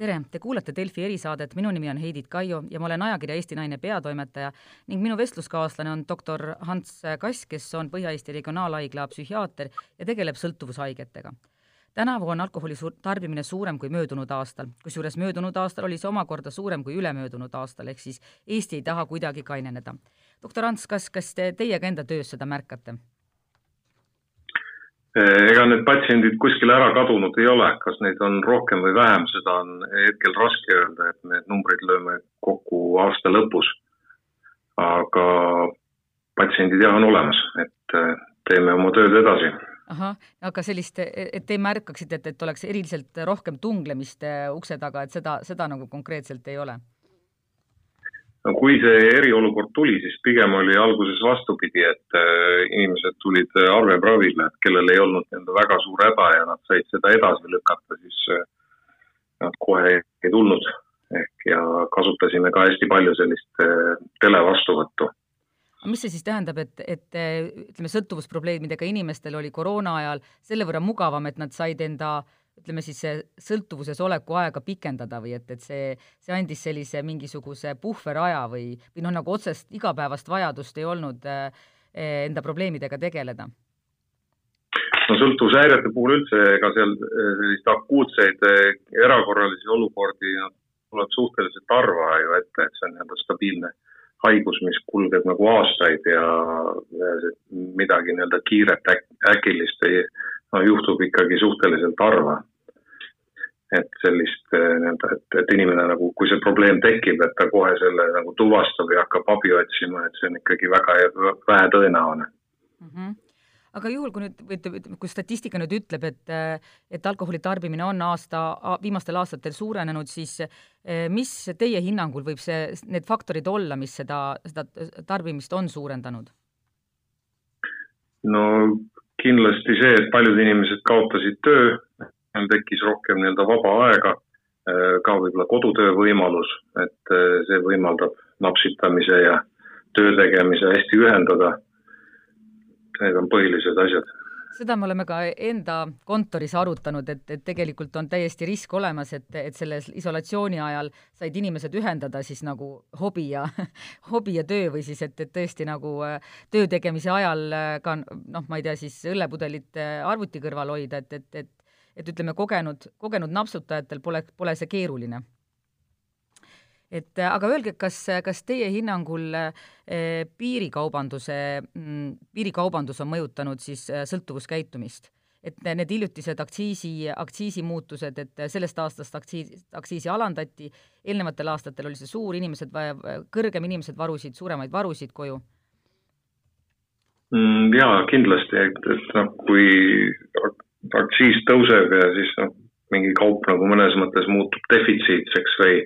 tere, te kuulate Delfi erisaadet, minu nimi on Heidit Kaio ja ma olen ajakirja Eesti Naine peatoimetaja ning minu vestluskaaslane on doktor Hans Kass, kes on Põhja-Eesti Regionaalhaigla psühhiaater ja tegeleb sõltuvushaigetega. tänavu on alkoholi su tarbimine suurem kui möödunud aastal, kusjuures möödunud aastal oli see omakorda suurem kui ülemöödunud aastal, ehk siis Eesti ei taha kuidagi kaineneda. doktor Hans Kass, kas te teiega enda töös seda märkate? Eh, ega need patsiendid kuskile ära kadunud ei ole, kas neid on rohkem või vähem, seda on hetkel raske öelda, et need numbrid lööme kokku aasta lõpus. aga patsiendid jah, on olemas, et eh, teeme oma tööd edasi. ahah, aga sellist, et te märkaksite, et, et oleks eriliselt rohkem tunglemist eh, ukse taga, et seda, seda nagu konkreetselt ei ole no kui see eriolukord tuli, siis pigem oli alguses vastupidi, et äh, inimesed tulid äh, arvepravile, et kellel ei olnud nii-öelda väga suur häda ja nad said seda edasi lükata, siis äh, nad kohe ei tulnud. ehk ja kasutasime ka hästi palju sellist televastuvõttu. mis see siis tähendab, et, et ütleme, sõltuvusprobleemidega inimestel oli koroona ajal selle võrra mugavam, et nad said enda äh, ütleme siis sõltuvuses oleku aega pikendada või et, et see, see andis sellise mingisuguse puhveraja või, või noh, nagu otsest igapäevast vajadust ei olnud äh, enda probleemidega tegeleda? no sõltuvushäirete puhul üldse, ega seal äh, selliseid akuutseid erakorralisi olukordi no, tuleb suhteliselt harva ju ette, et see on nii-öelda stabiilne haigus, mis kulgeb nagu aastaid ja, ja midagi nii-öelda kiiret äk, äkilist ei, no juhtub ikkagi suhteliselt harva et sellist eh, nii-öelda, et, et inimene nagu, kui see probleem tekib, et ta kohe selle nagu tuvastab ja hakkab abi otsima, et see on ikkagi väga vähe tõenäoline mm. -hmm aga juhul, kui nüüd, või kui statistika nüüd ütleb, et, et alkoholi tarbimine on aasta, viimastel aastatel suurenenud, siis eh, mis teie hinnangul võib see, need faktorid olla, mis seda, seda tarbimist on suurendanud? no kindlasti see, et paljud inimesed kaotasid töö, neil tekkis rohkem nii-öelda vaba aega, äh, ka võib-olla kodutöö võimalus, et äh, see võimaldab napsitamise ja töö tegemise hästi ühendada. Need on põhilised asjad seda me oleme ka enda kontoris arutanud, et, et tegelikult on täiesti risk olemas, et, et selles isolatsiooni ajal said inimesed ühendada siis nagu hobi ja, hobi ja töö või siis, et, et tõesti nagu äh, töö tegemise ajal ka noh, ma ei tea, siis õllepudelit arvuti kõrval hoida, et, et, et et ütleme, kogenud, kogenud napsutajatel pole, pole see keeruline. et äh, aga öelge, kas, kas teie hinnangul eh, piirikaubanduse, mm, piirikaubandus on mõjutanud siis äh, sõltuvuskäitumist? et need hiljutised aktsiisi, aktsiisimuutused, et sellest aastast aktsiisi, aktsiisi alandati, eelnevatel aastatel oli see suur, inimesed, kõrgem inimesed varusid suuremaid varusid koju mm,? jaa, kindlasti, et, et noh, kui aktsiis tõuseb ja siis noh, mingi kaup nagu mõnes mõttes muutub defitsiitseks või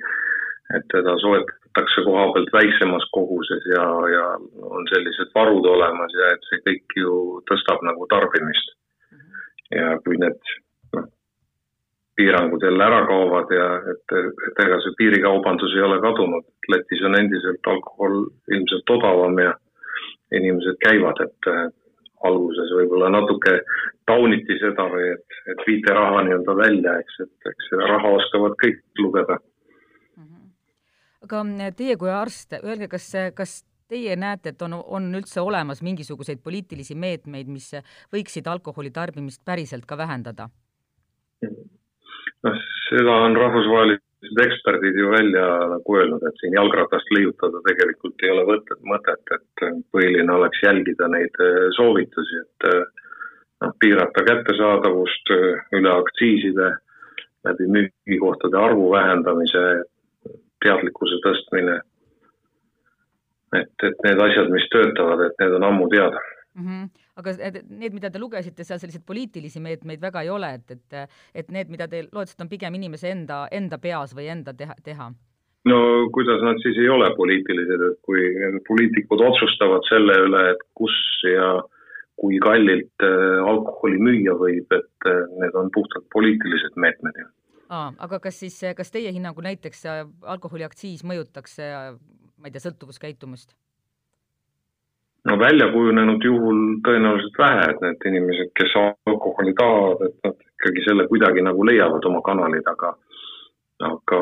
et teda soetatakse koha pealt väiksemas koguses ja, ja on sellised varud olemas ja et see kõik ju tõstab nagu tarbimist. ja kui need noh, piirangud jälle ära kaovad ja et, et ega see piirikaubandus ei ole kadunud, Lätis on endiselt alkohol ilmselt odavam ja inimesed käivad, et alguses võib-olla natuke tauniti seda või et, et viite raha nii-öelda välja, eks, et eks seda raha oskavad kõik lugeda aga teie kui arst, öelge, kas, kas teie näete, et on, on üldse olemas mingisuguseid poliitilisi meetmeid, mis võiksid alkoholi tarbimist päriselt ka vähendada? noh, seda on rahvusvahelised eksperdid ju välja nagu öelnud, et siin jalgratast leiutada tegelikult ei ole mõtet, mõtet, et põhiline oleks jälgida neid soovitusi, et noh, piirata kättesaadavust üle aktsiiside, läbi müügikohtade arvu vähendamise, teadlikkuse tõstmine. et, et need asjad, mis töötavad, et need on ammu teada mm. -hmm. Aga need, mida te lugesite, seal selliseid poliitilisi meetmeid väga ei ole, et, et, et need, mida te loetasite, on pigem inimese enda, enda peas või enda teha, teha? no kuidas nad siis ei ole poliitilised, et kui poliitikud otsustavad selle üle, et kus ja äh, kui kallilt äh, alkoholi müüa võib, et äh, need on puhtalt poliitilised meetmed ju. Aa, aga kas siis, kas teie hinnangul näiteks alkoholiaktsiis mõjutaks, ma ei tea, sõltuvuskäitumist? No välja kujunenud juhul tõenäoliselt vähe, et need inimesed, kes alkoholi tahavad, et nad ikkagi selle kuidagi nagu leiavad oma kanalid, aga aga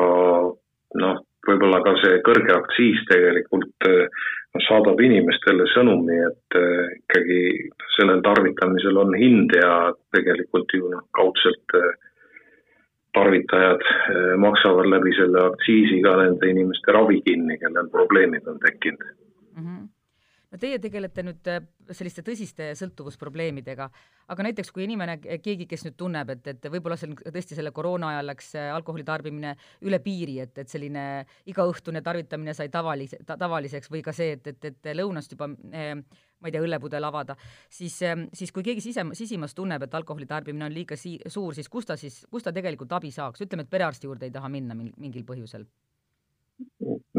noh, võib-olla ka see kõrge aktsiis tegelikult noh, saadab inimestele sõnumi, et ikkagi sellel tarvitamisel on hind ja tegelikult ju noh, kaudselt tarvitajad maksavad läbi selle aktsiisi ka nende inimeste ravi kinni, kellel probleemid on tekkinud no teie tegelete nüüd äh, selliste tõsiste sõltuvusprobleemidega, aga näiteks kui inimene, keegi, kes nüüd tunneb, et, et võib-olla see tõesti selle koroona ajal läks äh, alkoholi tarbimine üle piiri, et, et selline igaõhtune tarvitamine sai tavalise ta,, tavaliseks või ka see, et, et, et lõunast juba ma ei tea, õllepudel avada, siis, siis kui keegi sise, sisimas tunneb, et alkoholi tarbimine on liiga si-, suur, siis kus ta siis, kus ta tegelikult abi saaks, ütleme, et perearsti juurde ei taha minna mingil põhjusel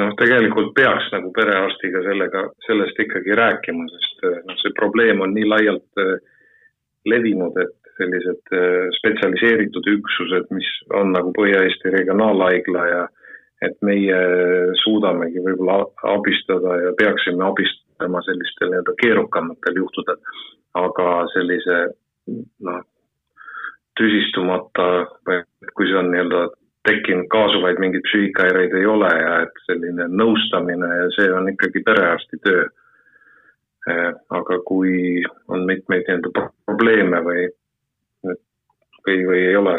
noh, tegelikult peaks nagu perearstiga sellega, sellest ikkagi rääkima, sest eh, noh, see probleem on nii laialt eh, levinud, et sellised eh, spetsialiseeritud üksused, mis on nagu Põhja-Eesti Regionaalhaigla ja et meie suudamegi võib-olla abistada ja peaksime abistama sellistel nii-öelda keerukamatel juhtudel, aga sellise noh, tüsistumata kui see on nii-öelda tekkinud kaasuvaid mingeid psüühikahäireid ei ole ja et selline nõustamine ja see on ikkagi perearsti töö. Eh, aga kui on mitmeid nii-öelda probleeme või, või, või ei ole,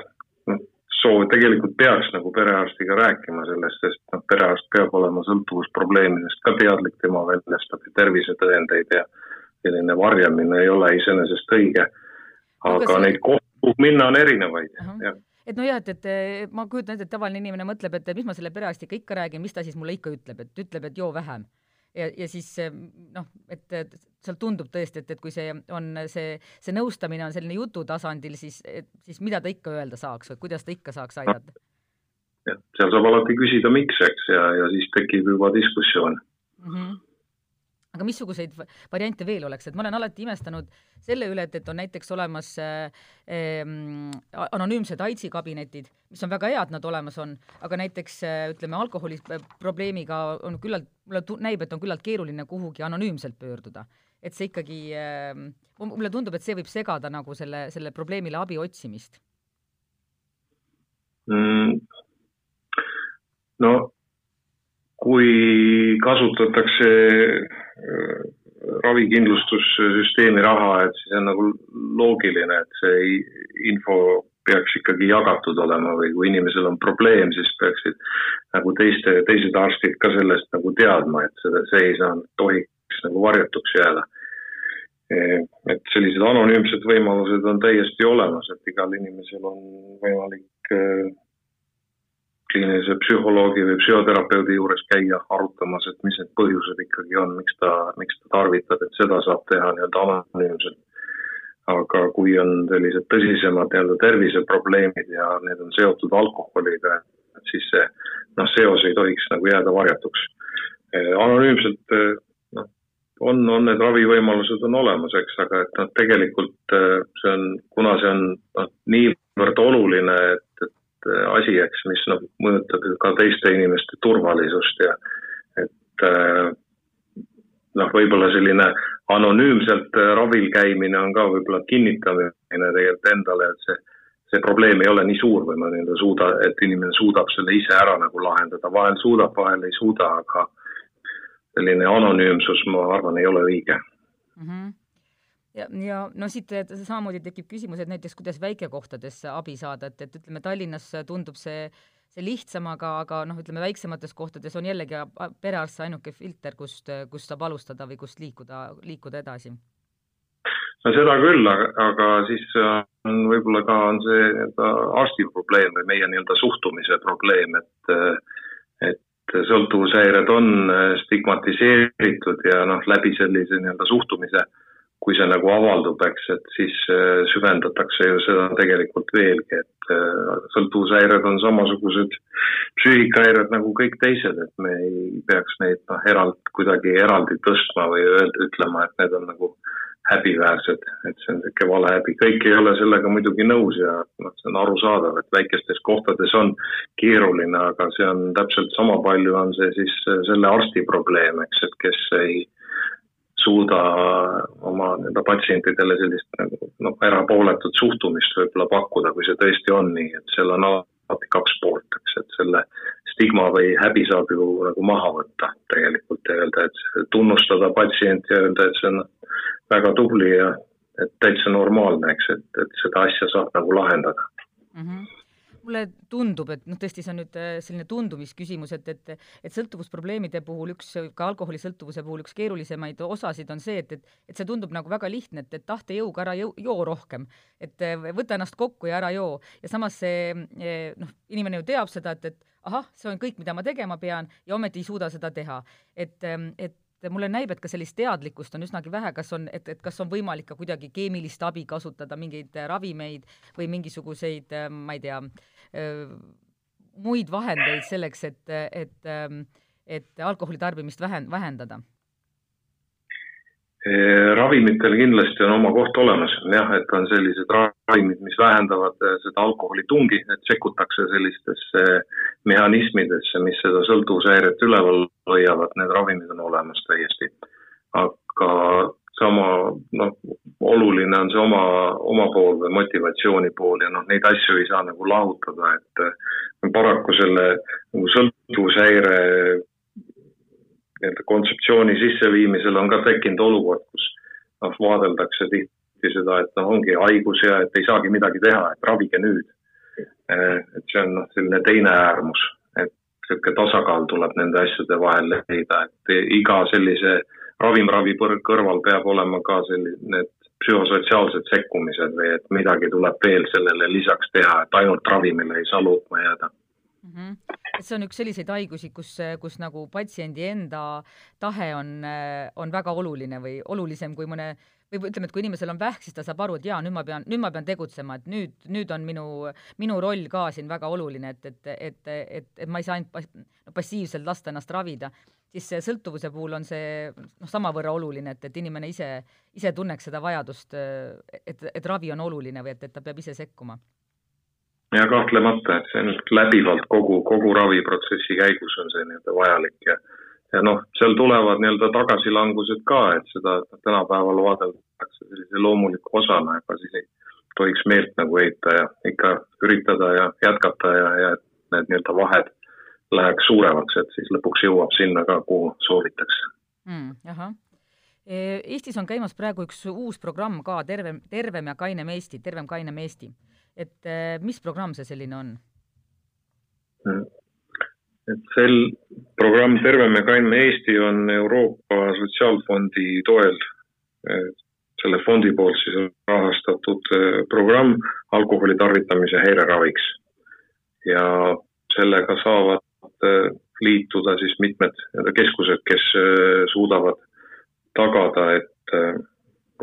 noh, soov, tegelikult peaks nagu perearstiga rääkima sellest, sest noh, perearst peab olema sõltuvusprobleemidest ka teadlik, tema väljastab tervisetõendeid ja selline varjamine ei ole iseenesest õige. aga see... neid kohti, kuhu minna, on erinevaid uh, -huh. jah et nojah, et, et ma kujutan ette, et tavaline inimene mõtleb, et mis ma selle perearstiga ikka räägin, mis ta siis mulle ikka ütleb, et ütleb, et joo vähem. ja, ja siis noh, et, seal tundub tõesti, et, et kui see on see, see nõustamine on selline jutu tasandil, siis, siis mida ta ikka öelda saaks või kuidas ta ikka saaks aidata? jah, seal saab alati küsida, miks, eks, ja, ja siis tekib juba diskussioon mm. -hmm aga missuguseid variante veel oleks, et ma olen alati imestanud selle üle, et, et on näiteks olemas äh, äh, anonüümsed AIDSi kabinetid, mis on väga hea, et nad olemas on, aga näiteks äh, ütleme, alkoholi probleemiga on küllalt, mulle näib, et on küllalt keeruline kuhugi anonüümselt pöörduda. et see ikkagi äh,, mulle tundub, et see võib segada nagu selle, selle probleemile abi otsimist. Mm.. no kui kasutatakse äh, ravikindlustussüsteemi raha, et siis on nagu loogiline, et see info peaks ikkagi jagatud olema või kui inimesel on probleem, siis peaksid nagu teiste, teised arstid ka sellest nagu teadma, et seda, see ei saa, tohiks nagu varjatuks jääda. et sellised anonüümsed võimalused on täiesti olemas, et igal inimesel on võimalik äh, kliinilise psühholoogi või psühhoterapeudi juures käia arutamas, et mis need põhjused ikkagi on, miks ta, miks ta tarvitab, et seda saab teha nii-öelda anonüümselt. aga kui on sellised tõsisemad nii-öelda terviseprobleemid ja need on seotud alkoholiga, siis see noh, seos ei tohiks nagu jääda varjatuks. anonüümselt noh, on, on need ravivõimalused on olemas, eks, aga et noh, tegelikult see on, kuna see on noh, niivõrd oluline, et, asi, eks, mis noh, mõjutab ju ka teiste inimeste turvalisust ja et äh, noh, võib-olla selline anonüümselt äh, ravil käimine on ka võib-olla kinnitamine tegelikult endale, et see, see probleem ei ole nii suur või ma nii-öelda suuda, et inimene suudab selle ise ära nagu lahendada, vahel suudab, vahel ei suuda, aga selline anonüümsus, ma arvan, ei ole õige mm. -hmm ja, ja no siit samamoodi tekib küsimus, et näiteks kuidas väikekohtades abi saada, et, et ütleme, Tallinnas tundub see, see lihtsam, aga, aga noh, ütleme väiksemates kohtades on jällegi perearst see ainuke filter, kust, kust saab alustada või kust liikuda, liikuda edasi. no seda küll, aga, siis on võib-olla ka on see nii-öelda arsti probleem või meie nii-öelda suhtumise probleem, et et sõltuvushäired on stigmatiseeritud ja noh, läbi sellise nii-öelda suhtumise äh, kui see nagu avaldub, eks, et siis äh, süvendatakse ju seda tegelikult veelgi, et äh, sõltuvushäired on samasugused psüühikahäired nagu kõik teised, et me ei peaks neid noh, eraldi, kuidagi eraldi tõstma või öelda, ütlema, et need on nagu häbiväärsed, et see on niisugune vale häbi, kõik ei ole sellega muidugi nõus ja noh, see on arusaadav, et väikestes kohtades on keeruline, aga see on täpselt sama palju, on see siis selle arsti probleem, eks, et kes ei suuda nii-öelda patsientidele sellist nagu noh, erapooletut suhtumist võib-olla pakkuda, kui see tõesti on nii, et seal on alati kaks poolt, eks, et selle stigma või häbi saab ju nagu maha võtta tegelikult ja öelda, et tunnustada patsienti ja öelda, et see on väga tubli ja et täitsa normaalne, eks, et, et seda asja saab nagu lahendada mm. -hmm mulle tundub, et noh, tõesti see on nüüd äh, selline tundumisküsimus, et, et et sõltuvusprobleemide puhul üks, ka alkoholisõltuvuse puhul üks keerulisemaid osasid on see, et, et et see tundub nagu väga lihtne, et, et tahtejõuga ära jõu, joo rohkem. et äh, võta ennast kokku ja ära joo. ja samas see äh, noh, inimene ju teab seda, et, et ahah, see on kõik, mida ma tegema pean ja ometi ei suuda seda teha. et, ähm, et mulle näib, et ka sellist teadlikkust on üsnagi vähe, kas on, et, et kas on võimalik ka kuidagi keemilist abi kasutada, mingeid ravimeid või mingisuguseid, ma ei tea, muid vahendeid selleks, et, et, et alkoholi tarbimist vähen-, vähendada? Ravimitel kindlasti on oma koht olemas, jah, et on sellised ravimid, mis vähendavad seda alkoholitungi, et sekkutakse sellistesse mehhanismidesse, mis seda sõltuvushäiret üleval hoiavad, need ravimid on olemas täiesti. aga sama noh, oluline on see oma, oma pool või motivatsiooni pool ja noh, neid asju ei saa nagu lahutada, et paraku selle nagu sõltuvushäire nii-öelda kontseptsiooni sisseviimisel on ka tekkinud olukord, kus noh, vaadeldakse tihti seda, et noh, ongi haigus ja et ei saagi midagi teha, et ravige nüüd. Äh, et see on noh, selline teine äärmus, et niisugune tasakaal tuleb nende asjade vahel leida, et iga sellise ravimravi kõrval peab olema ka selline, need psühhosotsiaalsed sekkumised või et midagi tuleb veel sellele lisaks teha, et ainult ravimile ei saa lootma jääda mm. -hmm. et see on üks selliseid haigusi, kus, kus nagu patsiendi enda tahe on, on väga oluline või olulisem kui mõne või ütleme, et kui inimesel on vähk, siis ta saab aru, et jaa, nüüd ma pean, nüüd ma pean tegutsema, et nüüd, nüüd on minu, minu roll ka siin väga oluline, et, et, et, et, et ma ei saa ainult passiivselt lasta ennast ravida siis sõltuvuse puhul on see noh, samavõrra oluline, et, et inimene ise, ise tunneks seda vajadust, et, et ravi on oluline või et, et ta peab ise sekkuma. Ja kahtlemata, et see on läbivalt kogu, kogu raviprotsessi käigus on see nii-öelda vajalik ja ja noh, seal tulevad nii-öelda tagasilangused ka, et seda tänapäeval vaadeldakse sellise loomuliku osana, ega siis ei tohiks meelt nagu heita ja ikka üritada ja jätkata ja, ja need nii-öelda vahed läheks suuremaks, et siis lõpuks jõuab sinna ka, kuhu soovitakse mm,. ahah. E, Eestis on käimas praegu üks uus programm ka, Tervem, tervem ja kainem Eesti, Tervem kainem Eesti. Et e, mis programm see selline on mm.? et sel programm Tervem ja kainem Eesti on Euroopa Sotsiaalfondi toel e, selle fondi poolt siis rahastatud programm alkoholi tarvitamise häireraviks. ja sellega saavad Äh, liituda siis mitmed nii-öelda keskused, kes äh, suudavad tagada, et äh,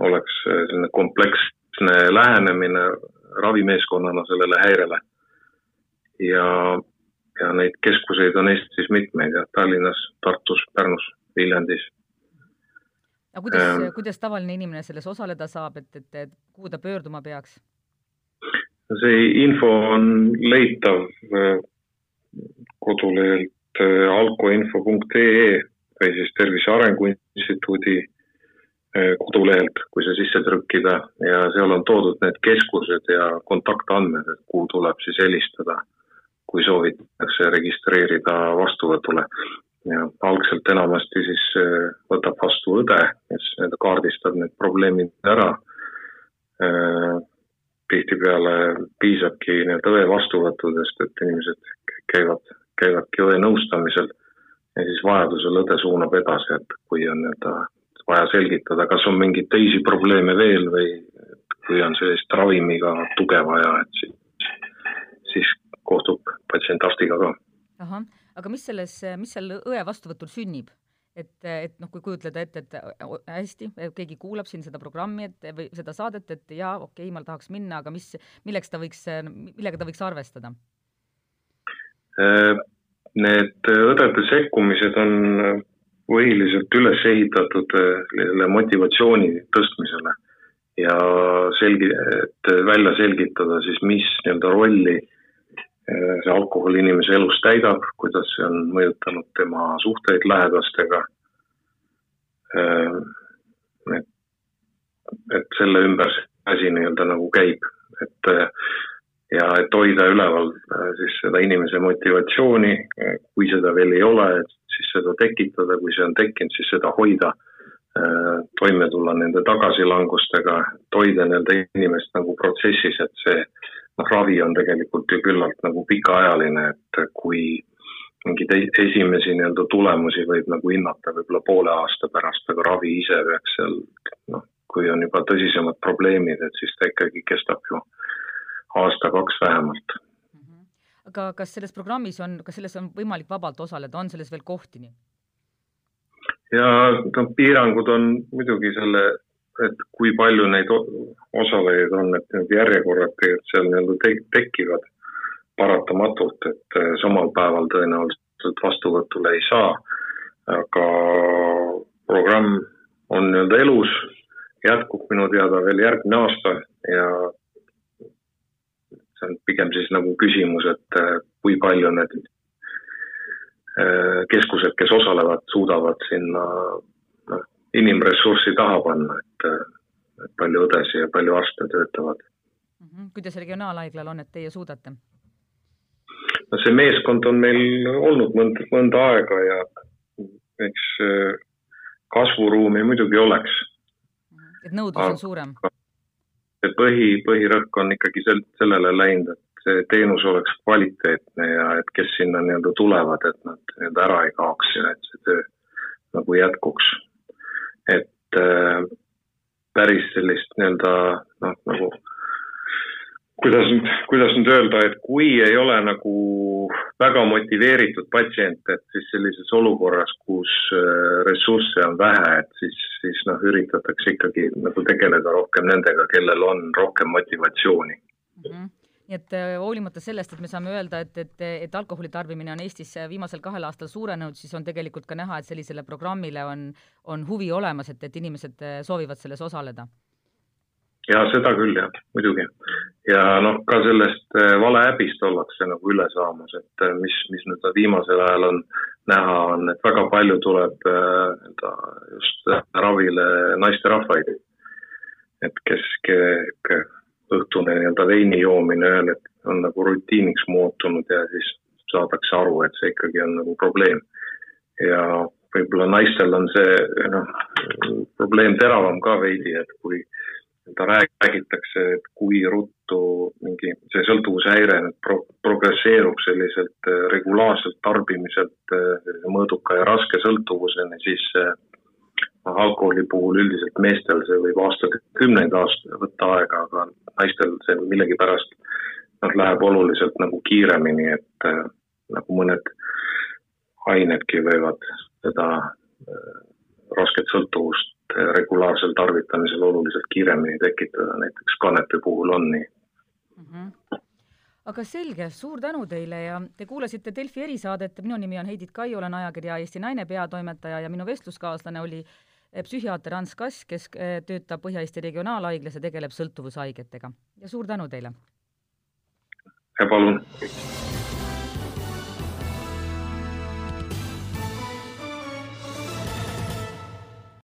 oleks selline kompleksne lähenemine ravimeeskonnana sellele häirele. ja, ja neid keskuseid on Eestis mitmeid jah, Tallinnas, Tartus, Pärnus, Viljandis. aga kuidas ähm,, kuidas tavaline inimene selles osaleda saab, et, et, et kuhu ta pöörduma peaks? see info on leitav kodulehelt äh, alkoinfo.ee või siis Tervise Arengu Instituudi äh, kodulehelt, kui see sisse trükkida ja seal on toodud need keskused ja kontaktandmed, et kuhu tuleb siis helistada, kui soovitakse registreerida vastuvõtule. ja algselt enamasti siis äh, võtab vastu õde, kes kaardistab need probleemid ära. tihtipeale piisabki nii-öelda õe vastuvõttudest, et inimesed käivad käivadki õe nõustamisel ja siis vajadusel õde suunab edasi, et kui on nii-öelda vaja selgitada, kas on mingeid teisi probleeme veel või kui on sellist ravimiga tuge vaja, et siis, siis kohtub patsient arstiga ka. ahah, aga mis selles, mis seal õe vastuvõtul sünnib? et, et noh, kui kujutleda ette, et hästi, keegi kuulab siin seda programmi, et või seda saadet, et jaa, okei okay,, ma tahaks minna, aga mis, milleks ta võiks, millega ta võiks arvestada? Äh, need õdede sekkumised on põhiliselt üles ehitatud äh, selle motivatsiooni tõstmisele ja selgi-, et välja selgitada siis, mis nii-öelda rolli äh, see alkohol inimese elus täidab, kuidas see on mõjutanud tema suhteid lähedastega. et, et selle ümber asi nii-öelda nagu käib, et ja et hoida üleval siis seda inimese motivatsiooni, kui seda veel ei ole, siis seda tekitada, kui see on tekkinud, siis seda hoida, toime tulla nende tagasilangustega, et hoida nii-öelda inimest nagu protsessis, et see noh, ravi on tegelikult ju küllalt nagu pikaajaline, et kui mingeid esimesi nii-öelda tulemusi võib nagu hinnata võib-olla poole aasta pärast, aga ravi ise peaks seal noh, kui on juba tõsisemad probleemid, et siis ta ikkagi kestab ju aasta-kaks vähemalt. Mhm. aga kas selles programmis on, kas selles on võimalik vabalt osaleda, on selles veel kohti nii? ja no piirangud on muidugi selle, et kui palju neid osalejaid on, et need järjekorrad tegelikult seal nii-öelda te tekivad paratamatult, et eh, samal päeval tõenäoliselt vastuvõtule ei saa. aga programm on nii-öelda elus, jätkub minu teada veel järgmine aasta ja see on pigem siis nagu küsimus, et eh, kui palju need eh, keskused, kes osalevad, suudavad sinna noh, inimressurssi taha panna, et, et palju õdesid ja palju arste töötavad. -hmm. kuidas regionaalhaiglal on, et teie suudate? no see meeskond on meil olnud mõnda, mõnda aega ja eks äh, kasvuruumi muidugi oleks. et nõudlus on suurem? See põhi, põhirõhk on ikkagi sel-, sellele läinud, et see teenus oleks kvaliteetne ja et kes sinna nii-öelda tulevad, et nad nii-öelda ära ei kaoks ja et see töö nagu jätkuks. et äh, päris sellist nii-öelda noh, nagu kuidas nüüd, kuidas nüüd öelda, et kui ei ole nagu väga motiveeritud patsient, et siis sellises olukorras, kus äh, ressursse on vähe, et siis, siis noh, üritatakse ikkagi nagu tegeleda rohkem nendega, kellel on rohkem motivatsiooni mm. -hmm nii et äh, hoolimata sellest, et me saame öelda, et, et, et alkoholi tarbimine on Eestis viimasel kahel aastal suurenenud, siis on tegelikult ka näha, et sellisele programmile on, on huvi olemas, et, et inimesed äh, soovivad selles osaleda ja seda küll jah, muidugi. ja noh, ka sellest äh, valeäbist ollakse nagu üle saamas, et äh, mis, mis nüüd viimasel ajal on näha, on, et väga palju tuleb nii-öelda just ravile naisterahvaid. et kes, õhtune nii-öelda veini joomine ühel hetkel on nagu rutiiniks muutunud ja siis saadakse aru, et see ikkagi on nagu probleem. ja võib-olla naistel on see noh, probleem teravam ka veidi, et kui seda räägitakse, et kui ruttu mingi see sõltuvushäire pro-, progresseerub selliselt äh, regulaarselt tarbimiselt äh, mõõduka ja raske sõltuvuseni, siis äh, noh, alkoholi puhul üldiselt meestel see võib aastakümneid aasta võtta aega, aga naistel see millegipärast noh, läheb oluliselt nagu kiiremini, et nagu mõned ainedki võivad seda rasket sõltuvust regulaarsel tarvitamisel oluliselt kiiremini tekitada, näiteks kanepi puhul on nii mm. -hmm. aga selge, suur tänu teile ja te kuulasite Delfi erisaadet, minu nimi on Heidit Kai, olen ajakirja Eesti Naine peatoimetaja ja minu vestluskaaslane oli eh, psühhiaater Ants Kass, kes eh, töötab Põhja-Eesti Regionaalhaiglas ja tegeleb sõltuvushaigetega. ja suur tänu teile! ja palun!